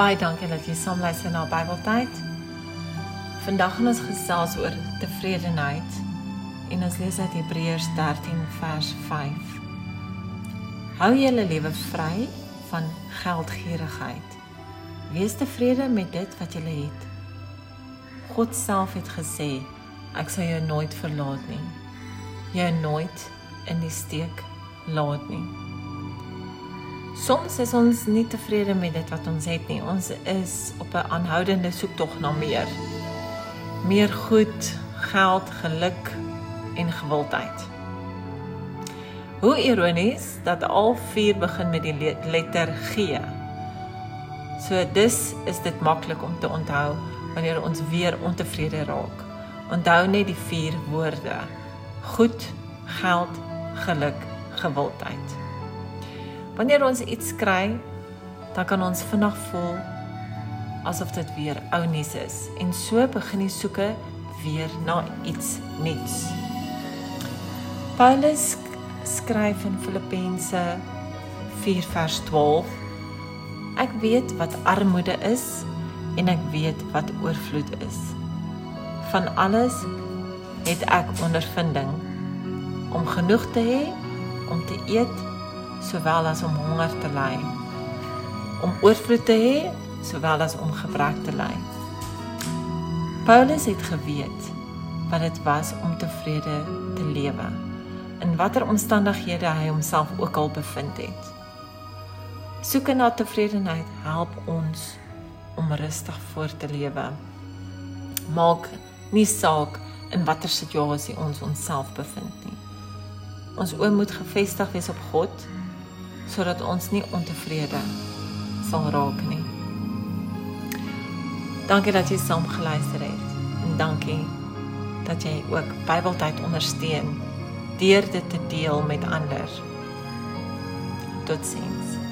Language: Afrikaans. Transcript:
Baie dankie dat jy saam luister na Bybeltyd. Vandag gaan ons gesels oor tevredenheid en ons lees uit Hebreërs 13 vers 5. Hou julle lewe vry van geldgierigheid. Wees tevrede met dit wat jy het. God self het gesê, ek sal jou nooit verlaat nie. Jou nooit in die steek laat nie. Soms is ons nie tevrede met dit wat ons het nie. Ons is op 'n aanhoudende soektog na meer. Meer goed, geld, geluk en gewildheid. Hoe ironies dat al vier begin met die letter G. So dis is dit maklik om te onthou wanneer ons weer ontevrede raak. Onthou net die vier woorde: goed, geld, geluk, gewildheid. Wanneer ons iets kry, dan kan ons vinnig voel asof dit weer ou nuus is en so begin die soeke weer na iets nuuts. Paulus skryf in Filippense 4 vers 12 Ek weet wat armoede is en ek weet wat oorvloed is. Van alles het ek ondervinding om genoeg te hê om te eet sowel as om honger te ly. Om oorvloed te hê sowel as om gebrek te ly. Paulus het geweet wat dit was om tevrede te lewe in watter omstandighede hy homself ook al bevind het. Soeke na tevredenheid help ons om rustig voort te lewe. Maak nie saak in watter situasie ons onsself bevind nie. Ons oë moet gefestig wees op God sodat ons nie ontevrede sal raak nie. Dankie dat jy saam geluister het. En dankie dat jy ook Bybeltyd ondersteun deur dit te deel met ander. Totsiens.